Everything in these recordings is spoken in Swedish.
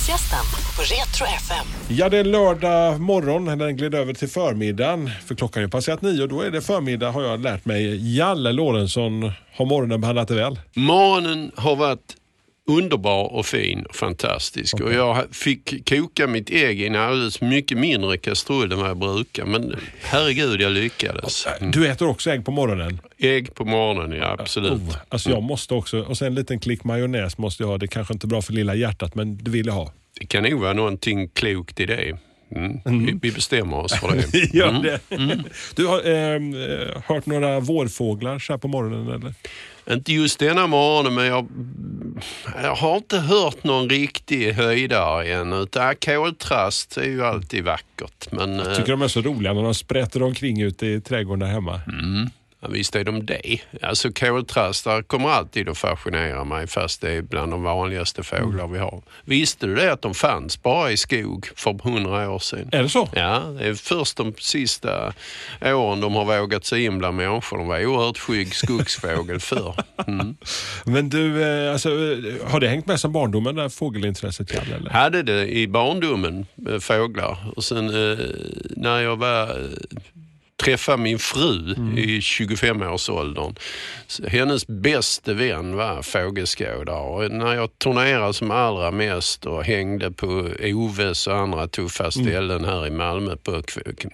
Lördagsgästen på Retro FM. Ja, det är lördag morgon. Den gled över till förmiddagen. För klockan är ju passerat nio och då är det förmiddag har jag lärt mig. Jalle Lorentzon, har morgonen behandlat dig väl? Morgonen har varit underbar och fin och fantastisk. Och jag fick koka mitt ägg i en alldeles mycket mindre kastrull än vad jag brukar. Men herregud, jag lyckades. Mm. Du äter också ägg på morgonen? Ägg på morgonen, ja absolut. Oh, alltså jag måste också, och sen en liten klick majonnäs måste jag ha. Det kanske inte är bra för lilla hjärtat men det vill jag ha. Det kan nog vara någonting klokt i det. Mm. Vi, vi bestämmer oss för det. Gör Mm. det. Du har ehm, eh, hört några vårfåglar så här på morgonen eller? Inte just denna morgonen, men jag, jag har inte hört någon riktig höjdare än. Utan koltrast är ju alltid vackert. Men, eh, Tycker de är så roliga när de sprätter omkring ute i trädgården där hemma. Ja, visst är de det. Alltså koltrastar kommer alltid att fascinera mig fast det är bland de vanligaste fåglar vi har. Visste du det att de fanns bara i skog för hundra år sedan? Är det så? Ja, det är först de sista åren de har vågat sig in bland människor. De var oerhört skygg skogsfågel förr. Mm. Men du, eh, alltså, eh, har det hängt med som barndomen, det här fågelintresset? Eller? Hade det i barndomen, eh, fåglar. Och sen när jag var träffade min fru i 25-årsåldern. Så Hennes bästa vän var fågelskådare och när jag turnerade som allra mest och hängde på Oves och andra tuffa ställen här i Malmö på,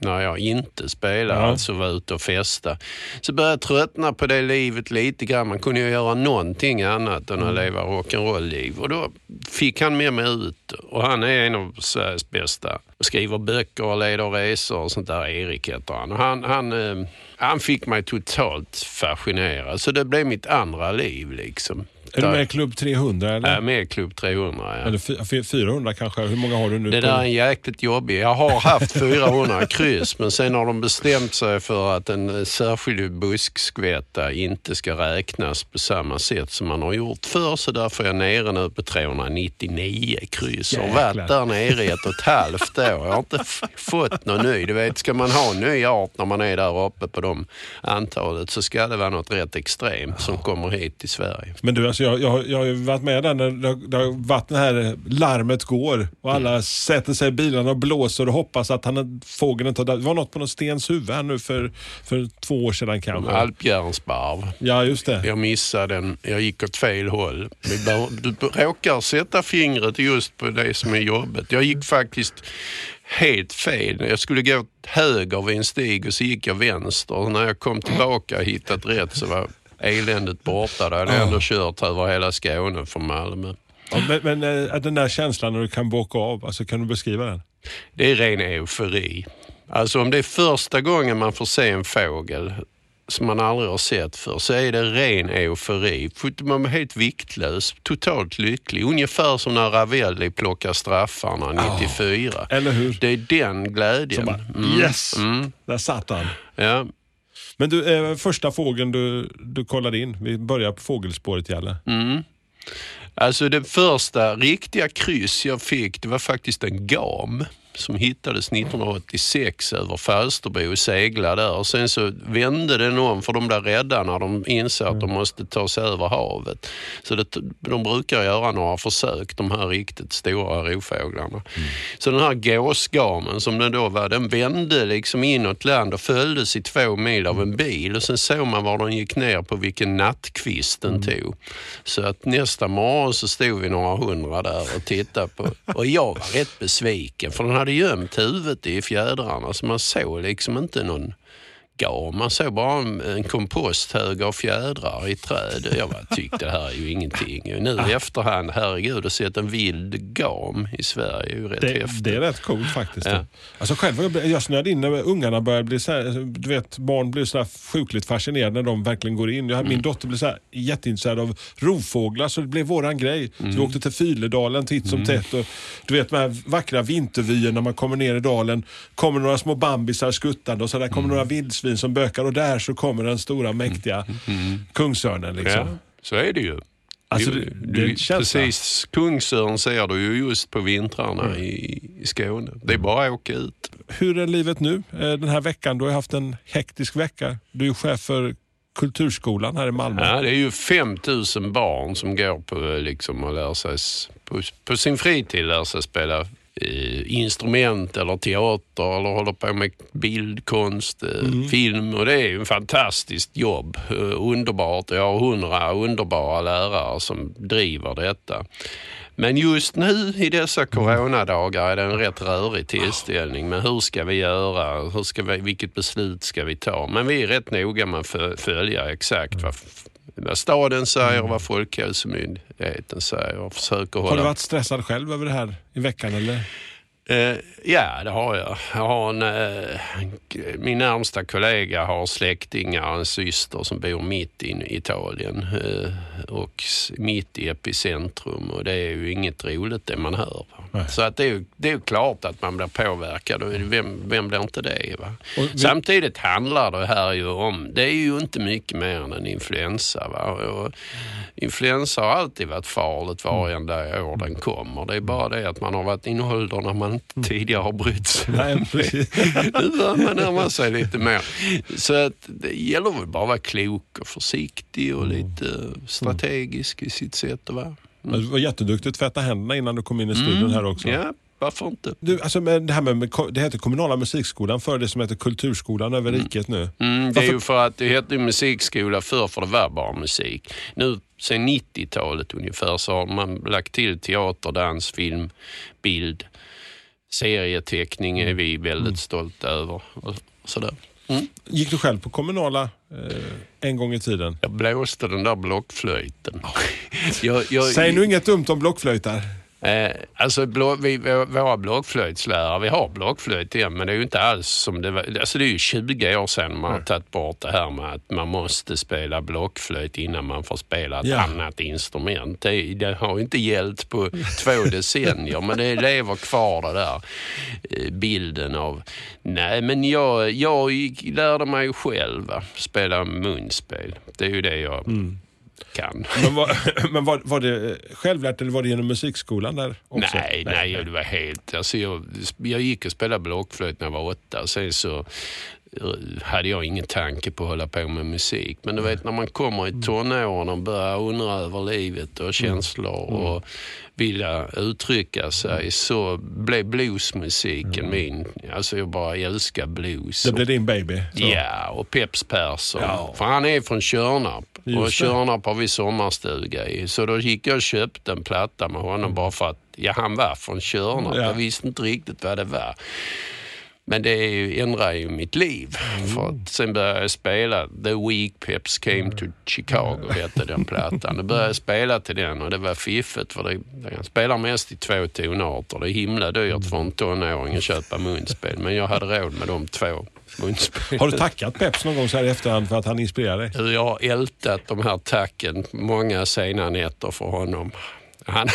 när jag inte spelade, Ja. alltså var ute och festa, så började jag tröttna på det livet lite grann. Man kunde ju göra någonting annat än att leva rock'n'roll-liv och då fick han med mig ut och han är en av Sveriges bästa och skriver böcker och leder resor och sånt där. Erik heter han. Han, han, eh, han fick mig totalt fascinerad. Så det blev mitt andra liv liksom. Är du med i Klubb 300 eller? Jag är med i Klubb 300. Ja. Eller fy- fy- 400 kanske? Hur många har du nu? Det där är en jäkligt jobbig. Jag har haft 400 kryss men sen har de bestämt sig för att en särskild buskskvätta inte ska räknas på samma sätt som man har gjort förr. Så därför är jag nere nu på 399 kryss. Jag har varit där nere i ett och ett halvt år. Jag har inte fått någon ny. Du vet, ska man ha en ny art när man är där uppe på de antalet så ska det vara något rätt extremt som kommer hit till Sverige. Men du, alltså, jag, jag, jag har ju varit med där när det, har- det har varit det här larmet går och alla Mm. sätter sig i bilarna och blåser och hoppas att han, fågeln inte har. Det var något på någon stens huvud här nu för, för två år sedan kanske. Alpjärnsbarv. Ja, just det. Jag missade den. Jag gick åt fel håll. Du råkar sätta fingret just på det som är jobbet. Jag gick faktiskt helt fel. Jag skulle gå höger vid en stig och så gick jag vänster. Och när jag kom tillbaka och hittat rätt så var eländet borta. Då hade jag ändå kört över hela Skåne från Malmö. Ja, men men eh, den där känslan när du kan bocka av, alltså, kan du beskriva den? Det är ren eufori. Alltså om det är första gången man får se en fågel som man aldrig har sett för så är det ren eufori. Man är helt viktlös, totalt lycklig. Ungefär som när Ravelli plockar straffarna 94. Eller hur? Det är den glädjen. Bara, Mm, yes! Mm, Där satt han. ja. Men du, eh, första fågeln du, du kollade in, vi börjar på fågelspåret Jalle. Mm. Alltså det första riktiga kryss jag fick, det var faktiskt en gam som hittades 1986 över Falsterbo och seglade där. Och sen så vände den om för de blev rädda när de insåg att de måste ta sig över havet. Så det, de brukar göra några försök, de här riktigt stora rovfåglarna. Så den här gåsgamen som den då var, den vände liksom inåt land och följdes i två mil av en bil och sen såg man var den gick ner på vilken nattkvist den tog. Så att nästa morgon så stod vi några hundra där och tittade på och jag var rätt besviken för den hade gömt huvudet i fjädrarna så man såg liksom inte någon gam. Man såg bara en, komposthög av fjädrar i träd. Jag bara, tyckte det här är ju ingenting. Nu i efterhand, herregud, att sett en vild gam i Sverige är ju rätt Det, häftigt. det är rätt coolt faktiskt. Ja. Alltså själv, jag, snöade in när ungarna började bli så här, du vet barn blir så här sjukligt fascinerade när de verkligen går in. Jag, Mm. Min dotter blev så här jätteintresserad av rovfåglar så det blev våran grej. Så Mm. vi åkte till Fyledalen titt som tätt. Och, du vet de här vackra vintervyerna när man kommer ner i dalen. kommer några små bambisar skuttande och så där kommer Mm. några vildsvin vildsvin som bökar och där så kommer den stora mäktiga kungsörnen. Liksom. Ja, så är det ju. Alltså, det- det du, precis, kungsörn ser du ju just på vintrarna Mm. i, i Skåne. Det är bara att åka ut. Hur är livet nu eh, den här veckan? Du har haft en hektisk vecka. Du är chef för Kulturskolan här i Malmö. Ja, det är ju 5000 barn som går på liksom och lär sig på, på sin fritid lär sig spela eh, instrument eller teater eller håller på med bildkonst, eh, film och det är ju ett fantastiskt jobb. Eh, underbart. Jag har hundra underbara lärare som driver detta. Men just nu i dessa coronadagar är det en rätt rörig tillställning. Men hur ska vi göra? Hur ska vi, vilket beslut ska vi ta? Men vi är rätt noga med att fö- följa exakt vad, vad staden säger och vad Folkhälsomyndigheten säger och försöker Har hålla... du varit stressad själv över det här i veckan eller? Eh, ja, det har jag. jag har en, eh, min närmsta kollega har släktingar, en syster som bor mitt i Italien eh, och mitt i epicentrum och det är ju inget roligt det man hör. Va? Så att det, är ju, det är klart att man blir påverkad och vem, vem blir inte det? Va? Vi- Samtidigt handlar det här ju om, det är ju inte mycket mer än en influensa. Va? Och influensa har alltid varit farligt varenda år den kommer. Det är bara det att man har varit i en ålder när man inte tidigare har brytt sig. Nu börjar man närma sig lite mer. Så att det gäller väl bara att vara klok och försiktig och lite strategisk i sitt sätt att vara. Du var jätteduktig att tvätta händerna innan du kom in i studion här också. Ja, varför inte? Du, alltså, det, här med, det heter kommunala musikskolan för det som heter kulturskolan över riket nu. Mm, det är ju för att det hette musikskola förr för det var bara musik. Nu sen 90-talet ungefär så har man lagt till teater, dans, film, bild, serieteckning är vi väldigt stolta över. Och sådär. Mm. Gick du själv på kommunala eh, en gång i tiden? Jag blåste den där blockflöjten. jag, jag, Säg nu inget dumt om blockflöjtar. Eh, alltså blå, vi, våra blockflöjtslärare, vi har blockflöjt igen men det är ju inte alls som det var. Alltså det är ju 20 år sedan man har tagit bort det här med att man måste spela blockflöjt innan man får spela ett Ja. annat instrument. Det, det har ju inte gällt på två decennier men det lever kvar det där eh, bilden av Nej men jag, jag lärde mig ju själv va, spela munspel. Det är ju det jag kan. Men, var, men var, var det självlärt eller var det genom musikskolan där också? Nej, nej, det var helt... Alltså jag, jag gick och spelade blockflöjt när jag var åtta. Sen så hade jag ingen tanke på att hålla på med musik. Men du vet när man kommer i tonåren och börjar undra över livet och känslor och vilja uttrycka sig så blev bluesmusiken min. Alltså jag bara älskar blues. Det blev din baby? Så. Ja, och Peps Persson. Ja. För han är från Tjörnarp. Just och. Tjörnarp har vi sommarstuga i. Så då gick jag och köpte en platta med honom bara för att ja, han var från Tjörnarp. Ja. Jag visste inte riktigt vad det var. Men det är ju- mitt liv. Mm. För att sen började jag spela The Week Peps Came to Chicago, hette den plattan. Då började jag spela till den och det var fiffigt för det, jag spelar mest i två tonarter. Det är himla dyrt för en tonåring att köpa munspel. Men jag hade råd med de två munspelen. Har du tackat Peps någon gång så här i efterhand för att han inspirerar dig? Jag har ältat de här tacken många sena nätter för honom. Han,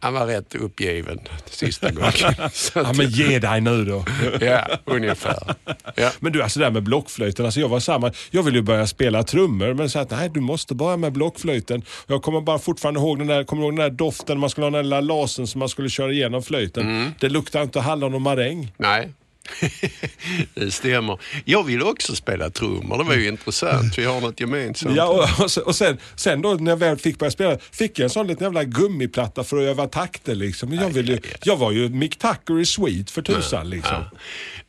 han var rätt uppgiven sista gången. Så Ja, men ge dig nu då. ja, ungefär. Ja. Men du, alltså det där med blockflöjten. Alltså jag var samma. Jag ville ju börja spela trummor men sa att nej, du måste börja med blockflöjten. Jag kommer bara fortfarande ihåg den där, kommer ihåg den där doften. Man skulle ha den där lilla lasern som man skulle köra igenom flöjten. Det luktar inte hallon och maräng. Nej, det stämmer. Jag vill också spela trummor. Det var ju intressant. Vi har något gemensamt. Ja, och, och, sen- sen, då när jag väl fick börja spela, fick jag en sån liten jävla gummiplatta för att öva takter liksom. Jag, ville, ju- jag var ju Mick Tucker i Sweet för tusan liksom.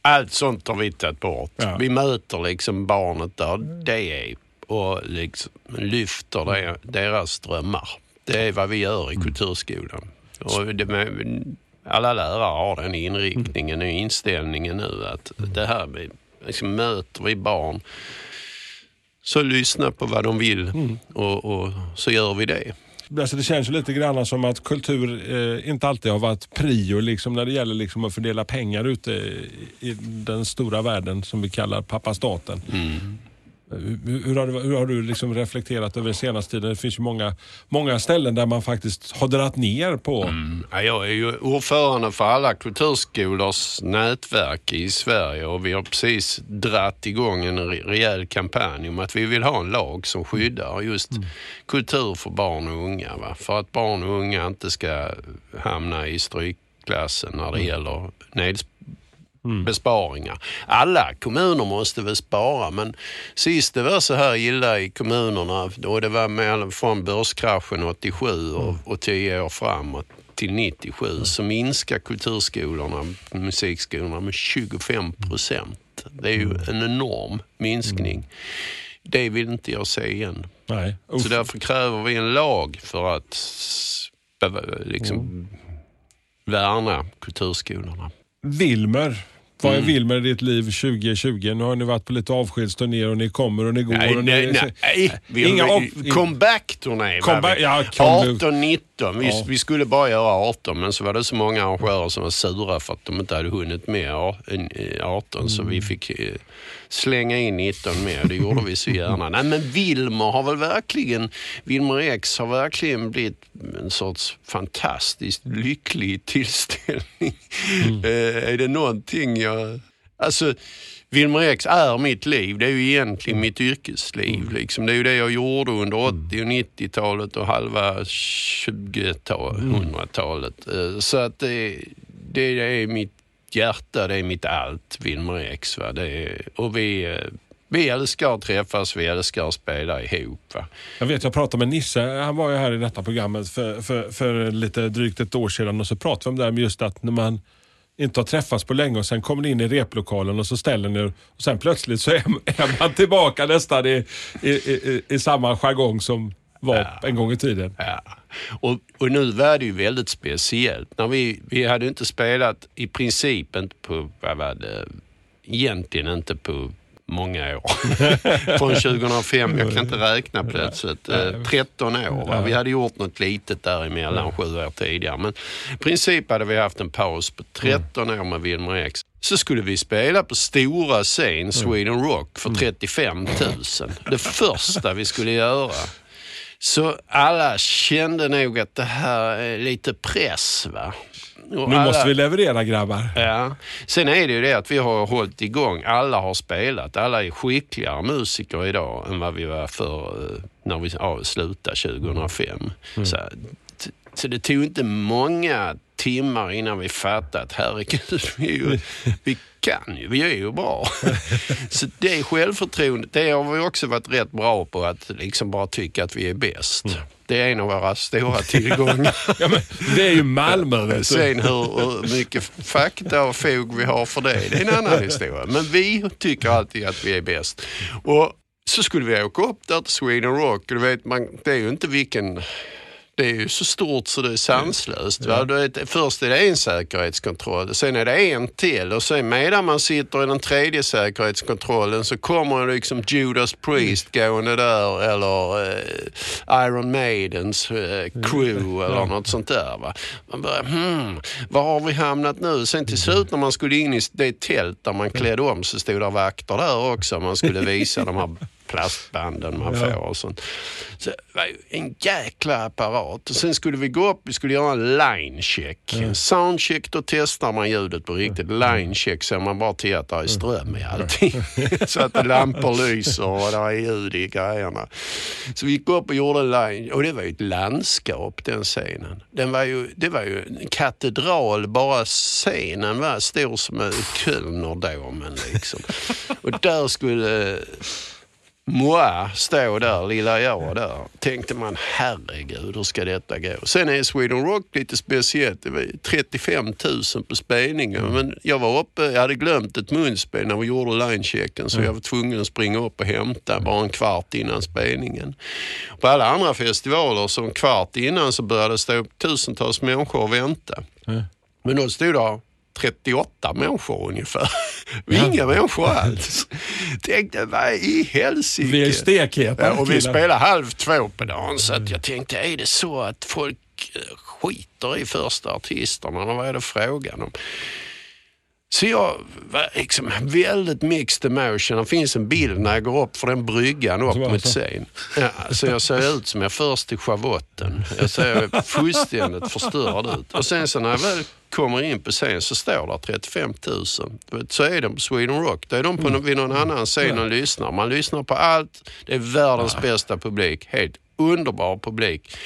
Allt sånt har vi tagit bort. Ja. Vi möter liksom barnet där det är och liksom lyfter det, deras drömmar. Det är vad vi gör i kulturskolan. Och det alla lärare har den inriktningen och inställningen nu att det här med, liksom möter vi barn så lyssna på vad de vill och, och så gör vi det. Alltså det känns ju lite grann som att kultur eh, inte alltid har varit prio liksom, när det gäller liksom, att fördela pengar ute i, i den stora världen som vi kallar pappa staten. Hur, hur har du, hur har du liksom reflekterat över den senaste tiden? Det finns ju många, många ställen där man faktiskt har dragit ner på... Ja, jag är ju ordförande för alla kulturskolors nätverk i Sverige och vi har precis dratt igång en re- rejäl kampanj om att vi vill ha en lag som skyddar just kultur för barn och unga. Va? För att barn och unga inte ska hamna i strykklassen när det gäller neds- besparingar. Alla kommuner måste väl spara men sist det var så här illa i kommunerna då det var med, från börskraschen 87 och, och 10 år framåt till 97 så minskar kulturskolorna, musikskolorna med 25 procent. Det är ju en enorm minskning. Det vill inte jag se igen. Nej. Så därför kräver vi en lag för att liksom värna kulturskolorna. Wilmer. Vad Mm. är Wilmer i ditt liv 2020? Nu har ni varit på lite avskedsturnéer och ni kommer och ni går. Nej, och ni, nej, nej. Vi Inga av- comeback-turné. Comeback- ja, come- 18, 19. Vi, Ja. vi skulle bara göra 18 men så var det så många arrangörer som var sura för att de inte hade hunnit med a- en, eh, 18 så Mm. vi fick eh, slänga in 19 med. Det gjorde vi så gärna. Nej men Wilmer har väl verkligen, Wilmer X har verkligen blivit en sorts fantastiskt lycklig tillställning. Mm. Eh, är det någonting jag... Alltså, Wilmer X är mitt liv. Det är ju egentligen mitt yrkesliv. Mm. Liksom. Det är ju det jag gjorde under 80 och 90-talet och halva 2000-talet. Eh, Så att det, det är mitt hjärta, det är mitt allt, Wilmer X. Va? Är, och vi, eh, vi älskar att träffas, vi älskar att spela ihop. Va? Jag vet, jag pratade med Nisse. Han var ju här i detta programmet för, för, för lite drygt ett år sedan och så pratade vi om det här med just att när man inte har träffats på länge och sen kommer ni in i replokalen och så ställer ni och sen plötsligt så är, är man tillbaka nästan i, i, i, i samma jargong som var en gång i tiden. Ja. Och, och nu var det ju väldigt speciellt. När vi, vi hade inte spelat i princip inte på, vad var det, egentligen inte på många år. Från 2005, jag kan inte räkna plötsligt. Eh, 13 år. Va? Vi hade gjort något litet däremellan sju år tidigare. Men i princip hade vi haft en paus på 13 år med Wilmer X. Så skulle vi spela på stora scen, Sweden Rock, för 35 000. Det första vi skulle göra. Så alla kände nog att det här är lite press. va. Nu alla- måste vi leverera grabbar. Ja. Sen är det ju det att vi har hållit igång. Alla har spelat. Alla är skickligare musiker idag än vad vi var för eh, när vi ja, slutade 2005. Så, t- så det tog inte många timmar innan vi fattade att herregud, vi, ju, vi kan ju, vi är ju bra. Så det självförtroendet, det har vi också varit rätt bra på att liksom bara tycka att vi är bäst. Det är en av våra stora tillgångar. Ja, men, det är ju Malmö. Vet du. Sen hur, mycket fakta och fog vi har för det, det är en annan historia. Men vi tycker alltid att vi är bäst. Och så skulle vi åka upp där till Sweden Rock och du vet, man, det är ju inte vilken... Det är ju så stort så det är sanslöst. Va? Du vet, först är det en säkerhetskontroll, sen är det en till och sen medan man sitter i den tredje säkerhetskontrollen så kommer liksom Judas Priest gående där eller eh, Iron Maidens eh, crew eller något sånt där. Va? Man börjar, hmm, var har vi hamnat nu? Sen till slut när man skulle in i det tält där man klädde om så stod det vakter där också. Man skulle visa de här plastbanden man får och sånt. Så det var ju en jäkla apparat. Och sen skulle vi gå upp, vi skulle göra en line check. En soundcheck, då testar man ljudet på riktigt. Line check så man bara till att det är ström i allting. så att lampor lyser och det är ljud i grejerna. Så vi gick upp och gjorde en line och det var ju ett landskap den scenen. Den var ju, det var ju en katedral, bara scenen var stor som en Kölnerdomen liksom. Och där skulle Moi stå där, lilla jag där. Tänkte man, herregud, hur ska detta gå? Sen är Sweden Rock lite speciellt. Det var 35 000 på spelningen. Men jag var uppe, jag hade glömt ett munspel när vi gjorde linechecken så jag var tvungen att springa upp och hämta bara en kvart innan spelningen. På alla andra festivaler så en kvart innan så började det stå tusentals människor och vänta. Men då stod det 38 människor ungefär. Inga människor alls. Tänkte, vad i helsike? Vi är stekheta Ja, och vi spelar halv två på dagen så att jag tänkte, är det så att folk eh, skiter i första artisterna? Eller vad är det frågan om? Så jag var liksom väldigt mixed emotion. Det finns en bild när jag går upp för den bryggan upp mot så? scen. Ja, så jag ser ut som jag först till schavotten. Jag ser fullständigt förstörd ut. Och sen så när jag väl kommer in på scen så står där 35 000. Du vet, Så är de på Sweden Rock. Då är de på mm. vid någon annan scen och lyssnar. Man lyssnar på allt. Det är världens bästa publik. Helt underbar publik.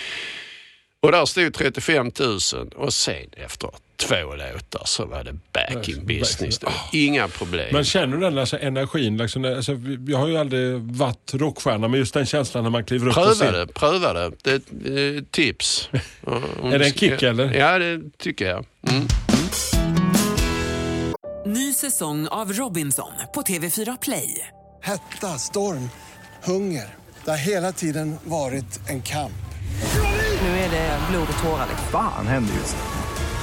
Och där stod 35 000 och sen efter två låtar så var det back in business. Det Inga problem. Men känner du den alltså, energin? Liksom, alltså, vi- jag har ju aldrig varit rockstjärna, men just den känslan när man kliver upp Pröva scen. det, pröva det. Det är ett eh, tips. Är det du en kick, eller? Ja, det tycker jag. Mm. Ny säsong av Robinson på TV4 Play. Hetta, storm, hunger. Det har hela tiden varit en kamp. Nu är det blod och tårar. liksom. Fan händer just nu.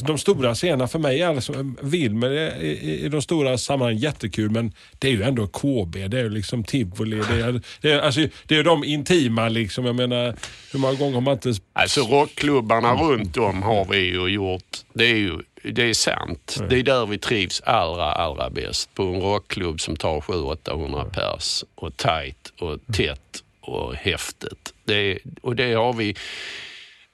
De stora scenerna för mig är liksom, Wilmer är i, i, de stora sammanhangen jättekul, men det är ju ändå KB, det är ju liksom tivoli, det är, det är, alltså, det är de intima liksom. Jag menar, hur många gånger har man inte... Alltså rockklubbarna runt om har vi ju gjort. Det är ju det är sant. Det är där vi trivs allra, allra bäst. På en rockklubb som tar 700-800 pers och tight och tätt och häftigt. Det och det har vi...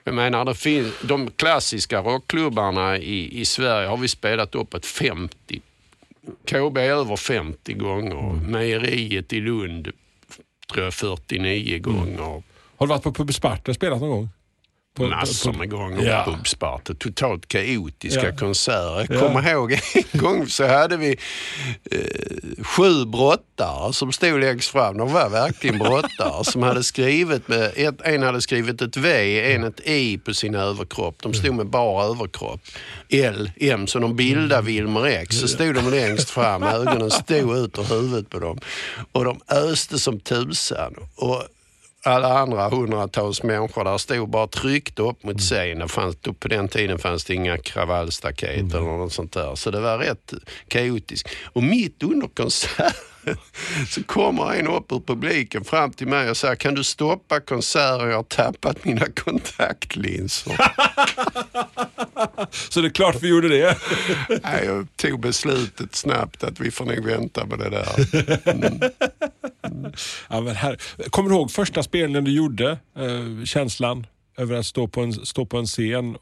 Jag menar, det finns, de klassiska rockklubbarna i, i Sverige har vi spelat uppåt 50. KB över 50 gånger. Mejeriet i Lund tror jag 49 gånger. Har du varit på Pub Sparta och spelat någon gång? På- Massor med gånger Ja. Pubsparta. Totalt kaotiska Ja. konserter. Jag Ja. kommer ihåg en gång så hade vi eh, sju brottare som stod längst fram. De var verkligen brottare som hade skrivit med, ett, en hade skrivit ett V, en ett I på sin överkropp. De stod med bara överkropp. L, M, så de bildade Wilmer X. Så stod de längst fram, ögonen stod ut ur huvudet på dem. Och de öste som tusan. Och alla andra hundratals människor där stod bara tryckt upp mot scenen. Fanns, på den tiden fanns det inga kravallstaket eller något sånt där. Så det var rätt kaotiskt. Och mitt under konserten så kommer en upp ur publiken fram till mig och säger kan du stoppa konserten? Jag har tappat mina kontaktlinser. Så det är klart vi gjorde det. Nej, jag tog beslutet snabbt att vi får nog vänta på det där. Ja, men här, kommer du ihåg första spelningen du gjorde? Eh, känslan över att stå på, en, stå på en scen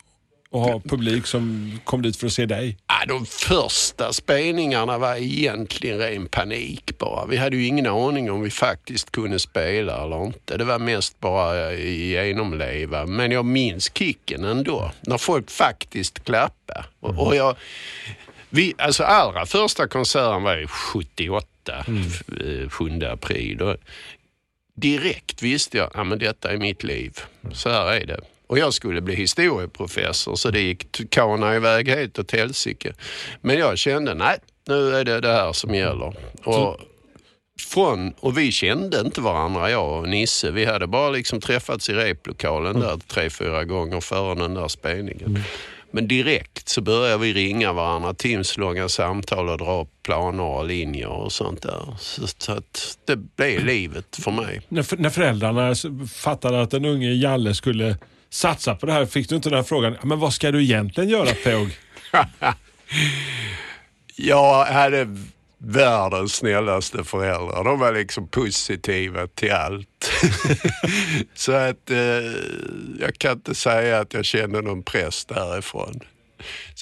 och ha publik som kom dit för att se dig? Ja, de första spelningarna var egentligen ren panik bara. Vi hade ju ingen aning om vi faktiskt kunde spela eller inte. Det var mest bara genomleva. Men jag minns kicken ändå. När folk faktiskt klappade. Och, och jag, vi, alltså allra första konserten var ju 78, mm. 7 april. Och direkt visste jag att detta är mitt liv. Så här är det. Och jag skulle bli historieprofessor så det gick kana iväg helt åt helsike. Men jag kände, nej, nu är det det här som gäller. Och, från, och vi kände inte varandra, jag och Nisse. Vi hade bara liksom träffats i replokalen där tre, fyra gånger före den där spelningen. Men direkt så började vi ringa varandra, timslånga samtal och dra planer och linjer och sånt där. Så, så att det blev livet för mig. När, när föräldrarna fattade att den unge Jalle skulle satsa på det här, fick du inte den här frågan, men vad ska du egentligen göra Påg? Jag hade världens snällaste föräldrar. De var liksom positiva till allt. Så att eh, jag kan inte säga att jag kände någon press därifrån.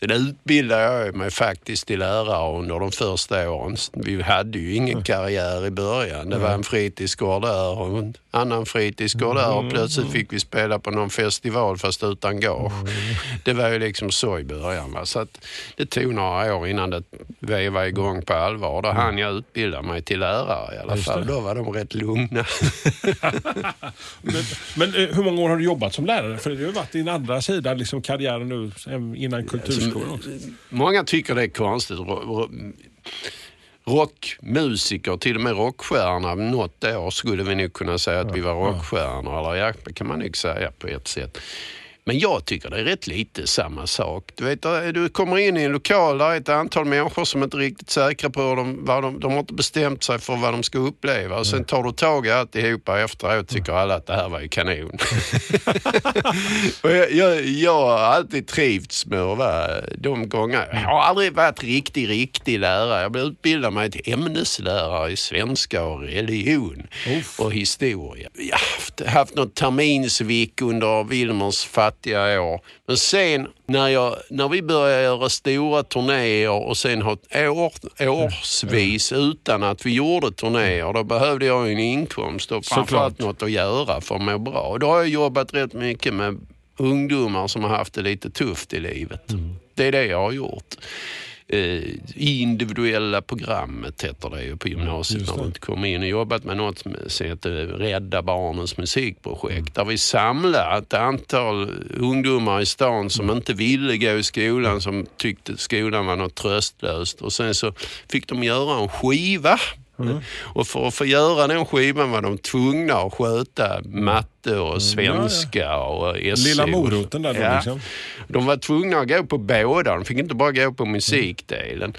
Sen utbildade jag mig faktiskt till lärare under de första åren. Vi hade ju ingen karriär i början. Det var en fritidsgård där och en annan fritidsgård där och plötsligt fick vi spela på någon festival fast utan gage. Det var ju liksom så i början. Va? Så att det tog några år innan det vevade igång på allvar. Då hann jag utbilda mig till lärare i alla fall. Då var de rätt lugna. Men, men eh, hur många år har du jobbat som lärare? För det har ju varit din andra sida, liksom karriären nu innan kulturskolan också. Många tycker det är konstigt. Ro- ro- Rockmusiker, till och med rockstjärna, något år skulle vi nog kunna säga att vi var rockstjärnor. Eller ja, det kan man nog säga på ett sätt. Men jag tycker det är rätt lite samma sak. Du, vet, du kommer in i en lokal, där är ett antal människor som inte är riktigt säkra på de, vad de, de har inte bestämt sig för vad de ska uppleva. Och sen tar du tag i alltihopa efteråt tycker alla att det här var ju kanon. och jag, jag, jag har alltid trivts med att vara de gånger. Jag har aldrig varit riktig, riktig lärare. Jag blev utbildad mig till ämneslärare i svenska och religion och historia. Jag har haft, haft något terminsvik under Wilmers fattiga år. Men sen när, jag, när vi började göra stora turnéer och sen ha år, årsvis utan att vi gjorde turnéer, då behövde jag en inkomst och framförallt något att göra för att må bra. Och då har jag jobbat rätt mycket med ungdomar som har haft det lite tufft i livet. Det är det jag har gjort. Eh, individuella programmet heter det ju på gymnasiet när du inte kommer in och jobbat med något som heter Rädda Barnens musikprojekt. Där vi samlade ett antal ungdomar i stan som inte ville gå i skolan, som tyckte skolan var något tröstlöst. Och sen så fick de göra en skiva och för att få göra den skivan var de tvungna att sköta matte och svenska och SO. Lilla moroten där då Ja. liksom. De var tvungna att gå på båda. De fick inte bara gå på musikdelen.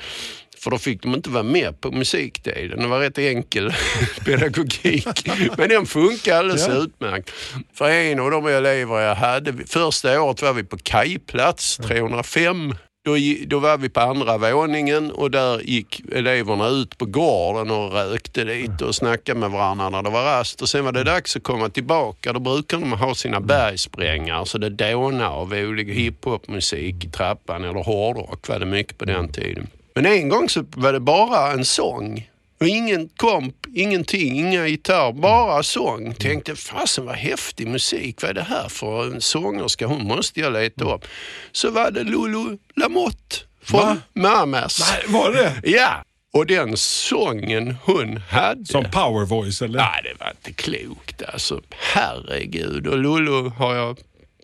För då fick de inte vara med på musikdelen. Det var rätt enkel pedagogik. Men den funkar alldeles Ja. utmärkt. För en av de elever jag hade, första året var vi på kajplats 305. Då, då var vi på andra våningen och där gick eleverna ut på gården och rökte lite och snackade med varandra när det var rast. Och sen var det dags att komma tillbaka. Då brukar de ha sina bergsprängare så det dånar av olika hiphopmusik i trappan eller hårdrock var det mycket på den tiden. Men en gång så var det bara en sång. Och ingen komp, ingenting, inga gitarr, bara sång. Tänkte, fasen vad häftig musik, vad är det här för en sångerska? Hon måste jag leta upp. Så var det Lulu Lamotte från Va? Mamas. Nej, var det Ja, och den sången hon hade. Som power voice eller? Nej, det var inte klokt alltså. Herregud. Och Lulu har jag...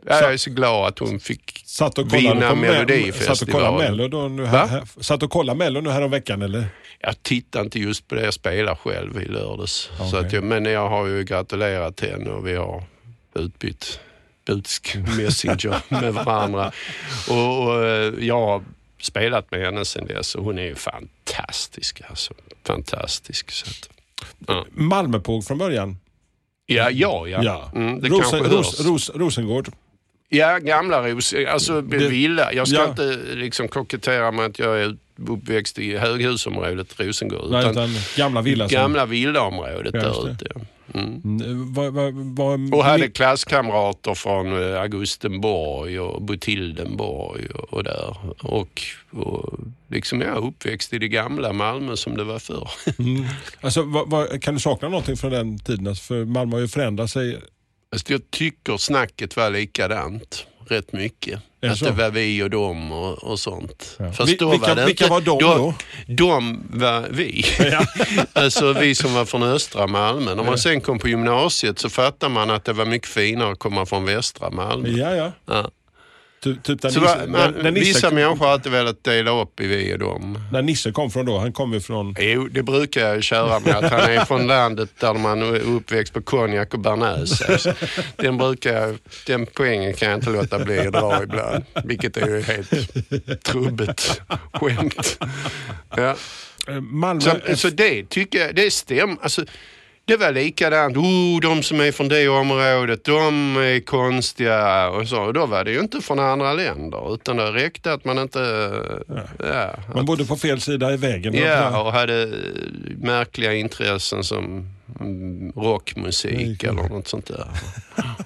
Jag är så glad att hon fick Satt och kollade vinna Melodifestivalen. Satt och kollade Mello då nu här, här, Satt och kollade Mello nu här om veckan eller? Jag tittar inte just på det jag spelar själv i lördags. Så Okej. att jag, men jag har ju gratulerat henne och vi har utbytt budsk messenger med varandra. Och, och eh, jag har spelat med henne sedan dess och hon är ju fantastisk. Alltså. Fantastisk. Så att, ja. Malmöpåg från början. Ja, ja, ja. Mm, det Rosen, Ros. Ros, Rosengård. Ja, gamla Ros. Alltså Det- villa. Jag ska ja. inte liksom kokettera med att jag är uppväxt i höghusområdet Rosengård. Nej, utan utan gamla villa. gamla villaområdet Ja, där ute. Mm. Mm, Och hade klasskamrater från eh, Augustenborg och Botildenborg och, och där. Och, och liksom jag uppväxt i det gamla Malmö som det var förr. Alltså, vad, vad, kan du sakna någonting från den tiden? Alltså, för Malmö har ju förändrat sig. Alltså, jag tycker snacket var likadant rätt mycket. Det att så? det var vi och dem och, och sånt. Ja. Fast Vi- då vilka- var det vilka inte, var de då? De var vi. alltså vi som var från östra Malmö. När man sen kom på gymnasiet så fattade man att det var mycket finare att komma från västra Malmö. Ja, ja. Typ, typ där Så Nisse, var, man, när, Nisse, vissa människor har alltid velat dela upp i vi och dem. när Nisse kom från då, han kom ju från... Jo, det brukar jag köra med att han är från landet där man är uppväxt på konjak och bearnaise. Alltså, Den, brukar jag, den poängen kan jag inte låta bli att dra ibland. Vilket är ju helt trubbigt skämt. Ja. Eh, Malmö... Så, så det tycker jag, det stämmer. Alltså, det var likadant. Oh, de som är från det området, de är konstiga och så. Och då var det ju inte från andra länder utan det räckte att man inte... Ja, man bodde på fel sida i vägen. ja och hade märkliga intressen som rockmusik eller något sånt där.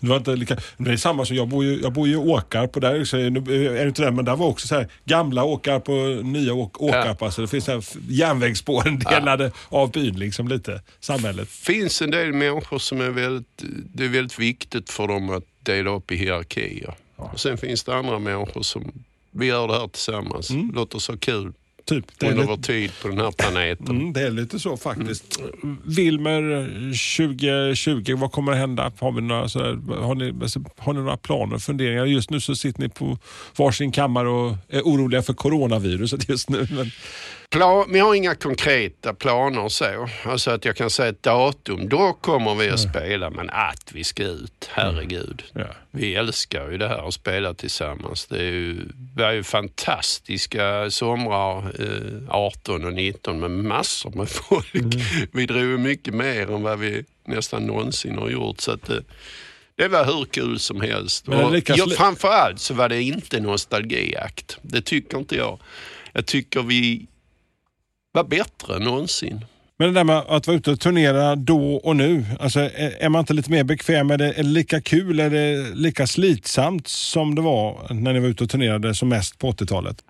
Det, var inte lika, det är samma som jag bor ju, jag bor ju i Åkarp och där så är det inte det, men där var också så här gamla Åkarp och nya Åk- Åkarp. Alltså det finns så här järnvägsspåren delade av byn liksom lite, samhället. finns en del människor som är väldigt, det är väldigt viktigt för dem att dela upp i hierarkier. Och sen finns det andra människor som, vi gör det här tillsammans, låt oss ha kul Typ. Det är under lite- vår tid på den här planeten. Mm, det är lite så faktiskt. Wilmer 2020, vad kommer att hända? Har, vi några, så här, har, ni, har ni några planer och funderingar? Just nu så sitter ni på varsin kammare och är oroliga för coronaviruset just nu. Men, Plan, jag har inga konkreta planer så. Alltså att jag kan säga ett datum, då kommer vi att spela. Men att vi ska ut, herregud. ja. Vi älskar ju det här att spela tillsammans. Det är ju, vi har ju fantastiska somrar eh, 18 och 19 med massor med folk. Mm. Vi drog mycket mer än vad vi nästan någonsin har gjort. Så att det, det var hur kul som helst. Det Och sli- framförallt så var det inte nostalgiakt. Det tycker inte jag. Jag tycker vi var bättre än någonsin. men det där med att vara ute och turnera då och nu. Alltså, är, man inte lite mer bekväm? Är det, är det lika kul? Är det lika slitsamt som det var när ni var ute och turnerade som mest på 80-talet?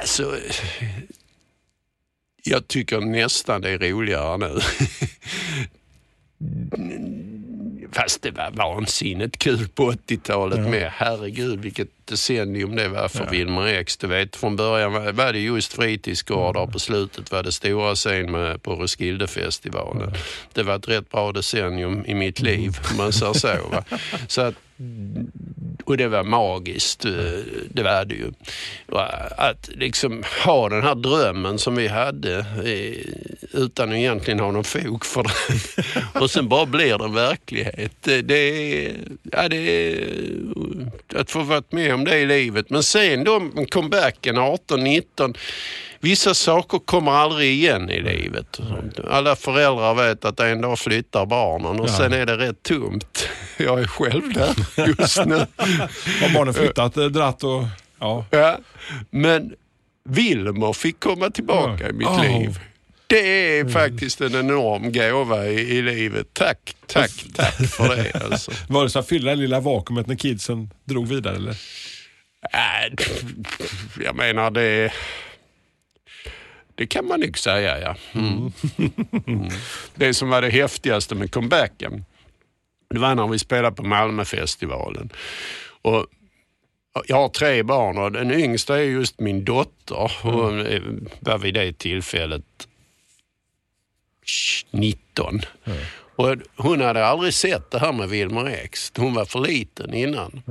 Alltså, jag tycker nästan det är roligare nu. Fast det var vansinnigt kul på 80-talet med. Herregud vilket decennium det var för Wilmer X. Du vet, från början var det just fritidsgårdar och på slutet var det stora scen med, på Roskildefestivalen. Det var ett rätt bra decennium i mitt liv, om man säger så. Va? så att, och det var magiskt, eh, det var det ju. Att liksom ha den här drömmen som vi hade eh, utan att egentligen ha någon fog för det. Och sen bara blir det verklighet. Det, är, ja, det är att få vara med om det i livet. Men sen då comebacken 18-19 Vissa saker kommer aldrig igen i livet. Alla föräldrar vet att en dag flyttar barnen och sen är det rätt tomt. Jag är själv där just nu. Har barnen flyttat, eh, dratt och... Ja. Ja. Men Wilmer fick komma tillbaka i mitt Oh. liv. Det är faktiskt en enorm gåva i, i livet. Tack, tack, tack för det. Alltså. Var det så att fylla det lilla vakuumet när kidsen drog vidare? Eller? Äh, jag menar det... Det kan man nog säga ja. Mm. Mm. Det som var det häftigaste med comebacken, det var när vi spelade på Malmöfestivalen. Och jag har tre barn och den yngsta är just min dotter. Hon eh, var vid det tillfället 19. Och hon hade aldrig sett det här med Wilmer X. Hon var för liten innan.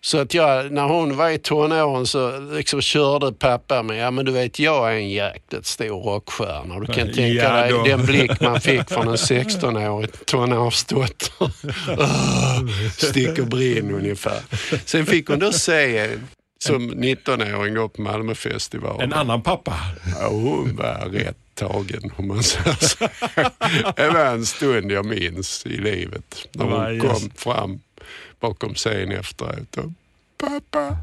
Så att jag, när hon var i tonåren så liksom körde pappa med, ja men du vet jag är en jäkligt stor rockstjärna. Du kan tänka Ja, dig då. den blick man fick från en 16-årig tonårsdotter. Åh, Stick och brinn ungefär. Sen fick hon då se som 19-åring då på Malmöfestivalen. En annan pappa. Ja, hon var rätt tagen om man säger så. Det var en stund jag minns i livet. När Ja, hon just. kom fram bakom scen efteråt. Och, Pappa!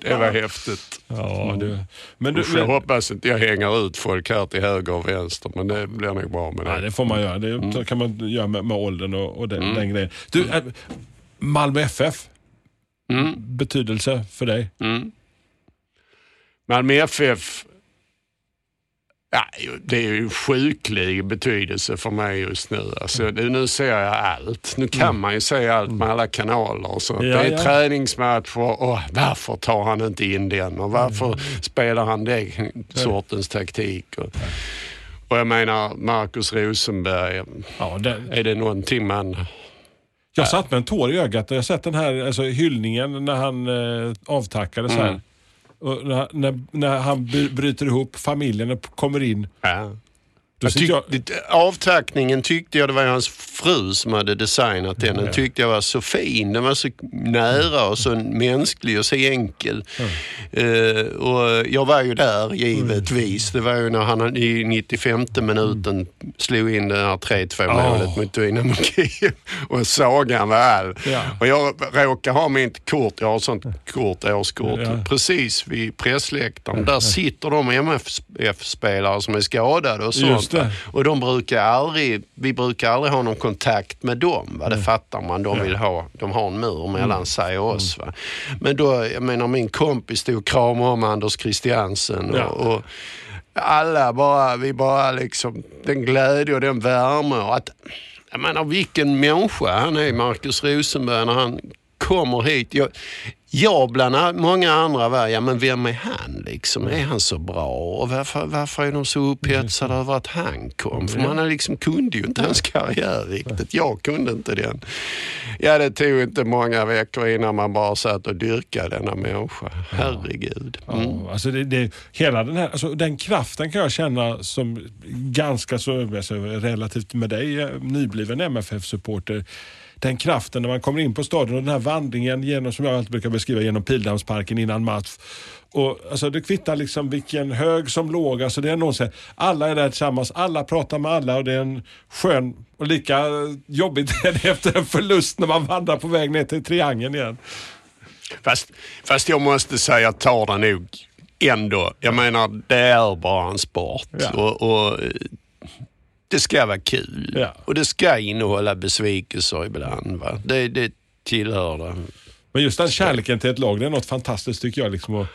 det var häftigt. Ja, du. Men du, Usch, jag men, hoppas inte jag hänger ut folk här till höger och vänster, men det blir nog bra med det. det får man göra. Det Mm. kan man göra med, med åldern och, och den, den grejen. Du, äh, Malmö FF. Mm. Betydelse för dig? Malmö FF, ja, det är ju sjuklig betydelse för mig just nu. Alltså, det, nu ser jag allt. Nu kan man ju se allt med alla kanaler. Och så. Mm. Ja, det är ja. träningsmatcher och varför tar han inte in den och varför Mm. spelar han den sortens taktik? Och, och jag menar, Marcus Rosenberg, Ja, det, är det någonting man... jag satt med en tår i ögat. Jag har sett den här alltså, hyllningen när han eh, avtackade så här. Och när, när, när han bryter ihop, familjen kommer in. Ja. Jag tyck, Avtackningen tyckte jag, det var hans fru som hade designat den. Den tyckte jag var så fin. Den var så nära och så mänsklig och så enkel. Eh, och jag var ju där givetvis. Det var ju när han i 95 minuten slog in det här 3-2 målet Oh. mot Dynamo Kiev. Och sagan var all. Ja. Och jag råkar ha mitt kort, jag har sånt kort, årskort, Ja. precis vid pressläktaren. Där sitter de MF MFF-spelare som är skadade och sånt. Va. Och de brukar aldrig, vi brukar aldrig ha någon kontakt med dem. Va? Det fattar man. De, vill ha, de har en mur mellan Mm. sig och oss. Va? Men då, jag menar min kompis stod och kramade om Anders Christiansen. Ja. Och, och alla bara, vi bara liksom, den glädje och den värme. Och att, jag menar vilken människa han är, Marcus Rosenberg, när han kommer hit. Jag, jag bland många andra var, ja men vem är han liksom? Är han så bra? Och varför, varför är de så upphetsade över att han kom? För man liksom kunde ju inte hans karriär riktigt. Jag kunde inte den. Ja, det tog inte många veckor innan man bara satt och dyrkade denna människa. Herregud. Mm. Ja, alltså det, det, hela den, här, alltså den kraften kan jag känna som ganska så alltså, relativt med dig, eh, nybliven MFF-supporter. Den kraften när man kommer in på stadion och den här vandringen genom, som jag alltid brukar beskriva, genom Pildammsparken innan match. Och, alltså, det kvittar liksom vilken hög som låg. Alltså, det är någon, här, alla är där tillsammans, alla pratar med alla och det är en skön och lika jobbigt är det efter en förlust när man vandrar på väg ner till triangeln igen. Fast, fast jag måste säga att tar det nog ändå. Jag menar, det är bara en sport. Ja. Och, och det ska vara kul. Ja. Och det ska innehålla besvikelser ibland. Va? Det, det tillhör det. Men just den kärleken till ett lag, det är något fantastiskt tycker jag. Liksom, och,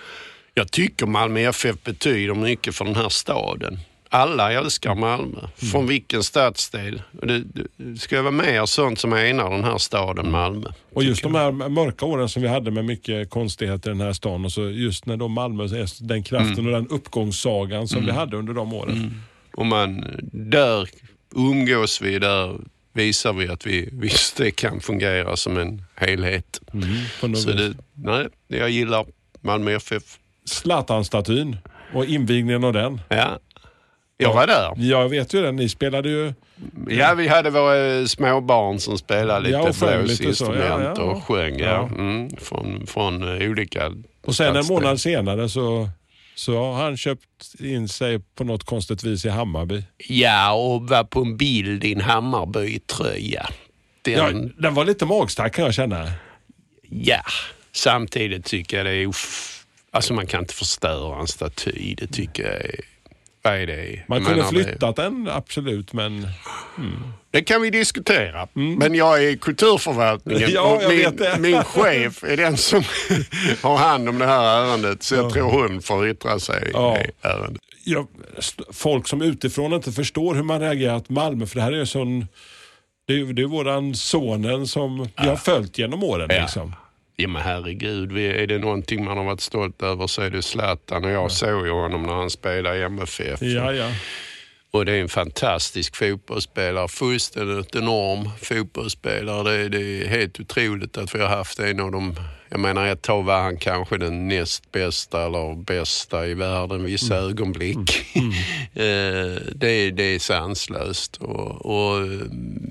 Jag tycker Malmö FF betyder mycket för den här staden. Alla älskar Malmö, från vilken stadsdel. Det, det ska vara mer sånt som enar den här staden Malmö. Och just de här mörka åren som vi hade med mycket konstigheter i den här stan och så just när då Malmö, den kraften och den uppgångssagan som vi hade under de åren. Och man, där umgås vi, där visar vi att vi visst det kan fungera som en helhet. Något Så det, nej, jag gillar Malmö FF. Zlatan-statyn och invigningen av den. Ja. Jag var där. Jag vet ju det, ni spelade ju... Ja, vi hade våra småbarn som spelade lite Ja, blåsinstrument ja, ja. och sjöng. Ja. Mm, från, från eh, olika Och sen en månad senare så, så har han köpt in sig på något konstigt vis i Hammarby. Ja, och var på en bild i en Hammarby-tröja. Den, Ja, ja. den var lite magstark kan jag känna. samtidigt tycker jag det är... Alltså man kan inte förstöra en staty. Det tycker jag är... Det? Man kunde flyttat den, absolut, men... Det kan vi diskutera. Men jag är kulturförvaltningen Mm. Ja, och min, min chef är den som har hand om det här ärendet. Så jag tror hon får yttra sig Ja. i ärendet. ja, folk som utifrån inte förstår hur man reagerar att Malmö, för det här är ju sån... Det är, det är våran sonen som vi har följt genom åren. Liksom. Ja men herregud, är det någonting man har varit stolt över så är det Zlatan. Och jag såg ju honom när han spelade i MFF. Ja, ja. Och det är en fantastisk fotbollsspelare. Fullständigt enorm fotbollsspelare. Det, det är helt otroligt att vi har haft en av de... Jag menar ett tag var han kanske den näst bästa eller bästa i världen vissa ögonblick. Eh, det, är- det är sanslöst. Och, och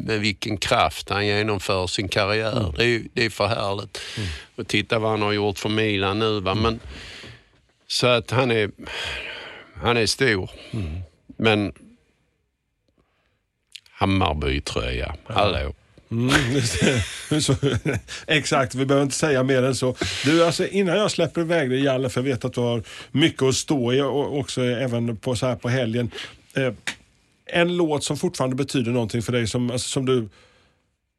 med vilken kraft han genomför sin karriär. Det, är, det är för härligt. Och titta vad han har gjort för Milan nu. Va? Men, så att han är, han är stor. Men Hammarby-tröja, hallå. Mm, så, exakt, vi behöver inte säga mer än så. Du, alltså, innan jag släpper iväg dig Jalle, för jag vet att du har mycket att stå i och också även på, så här på helgen. Eh, en låt som fortfarande betyder någonting för dig som, alltså, som du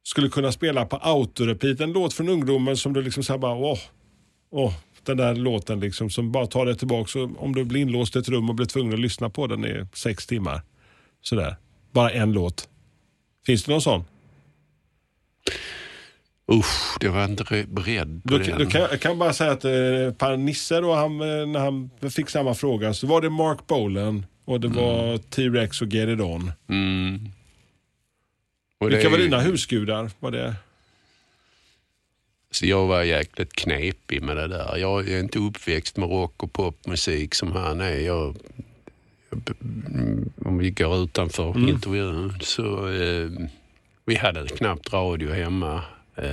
skulle kunna spela på autorepeat. En låt från ungdomen som du liksom så bara, åh, åh, den där låten liksom som bara tar dig tillbaka. Så om du blir inlåst i ett rum och blir tvungen att lyssna på den i sex timmar. Sådär. Bara en låt. Finns det någon sån? Usch, det var jag inte re- beredd på Du, den. du kan, jag kan bara säga att eh, Per Nisse då, han, eh, när han fick samma fråga så var det Mark Bolan och det var T-Rex och Get It On. Mm. Och det Vilka är var dina husgudar? Var det? Så jag var jäkligt knepig med det där. Jag är inte uppväxt med rock och popmusik som han är. Jag, mm, om vi går utanför Mm. intervjun så eh, vi hade knappt radio hemma. Eh,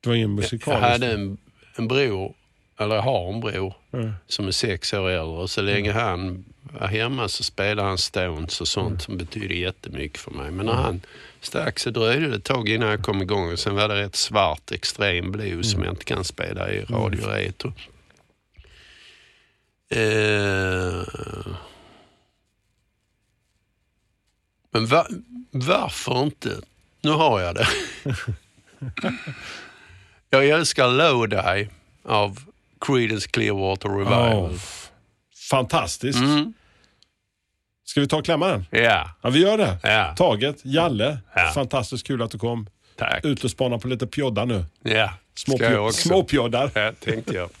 Det var ingen jag musikalisk? hade en, en bror, eller jag har en bror, Mm. som är sex år äldre. Så länge han var hemma så spelade han Stones och sånt som betyder jättemycket för mig. Men när han stack så dröjde det ett tag innan jag kom igång. Och sen var det rätt svart extrem blues som jag inte kan spela i radio retro. Eh, men va, varför inte? Nu har jag det. jag älskar Lodi av Creedence Clearwater Revival. Åh, fantastiskt. Mm. Ska vi ta och klämma den? Ja, Ja, vi gör det. Ja. Taget, Jalle. Ja. Fantastiskt kul att du kom. tack. Ut och spana på lite pjoddar nu. Ja, Små, ska jag pjo- också. små. Ja, tänkte jag.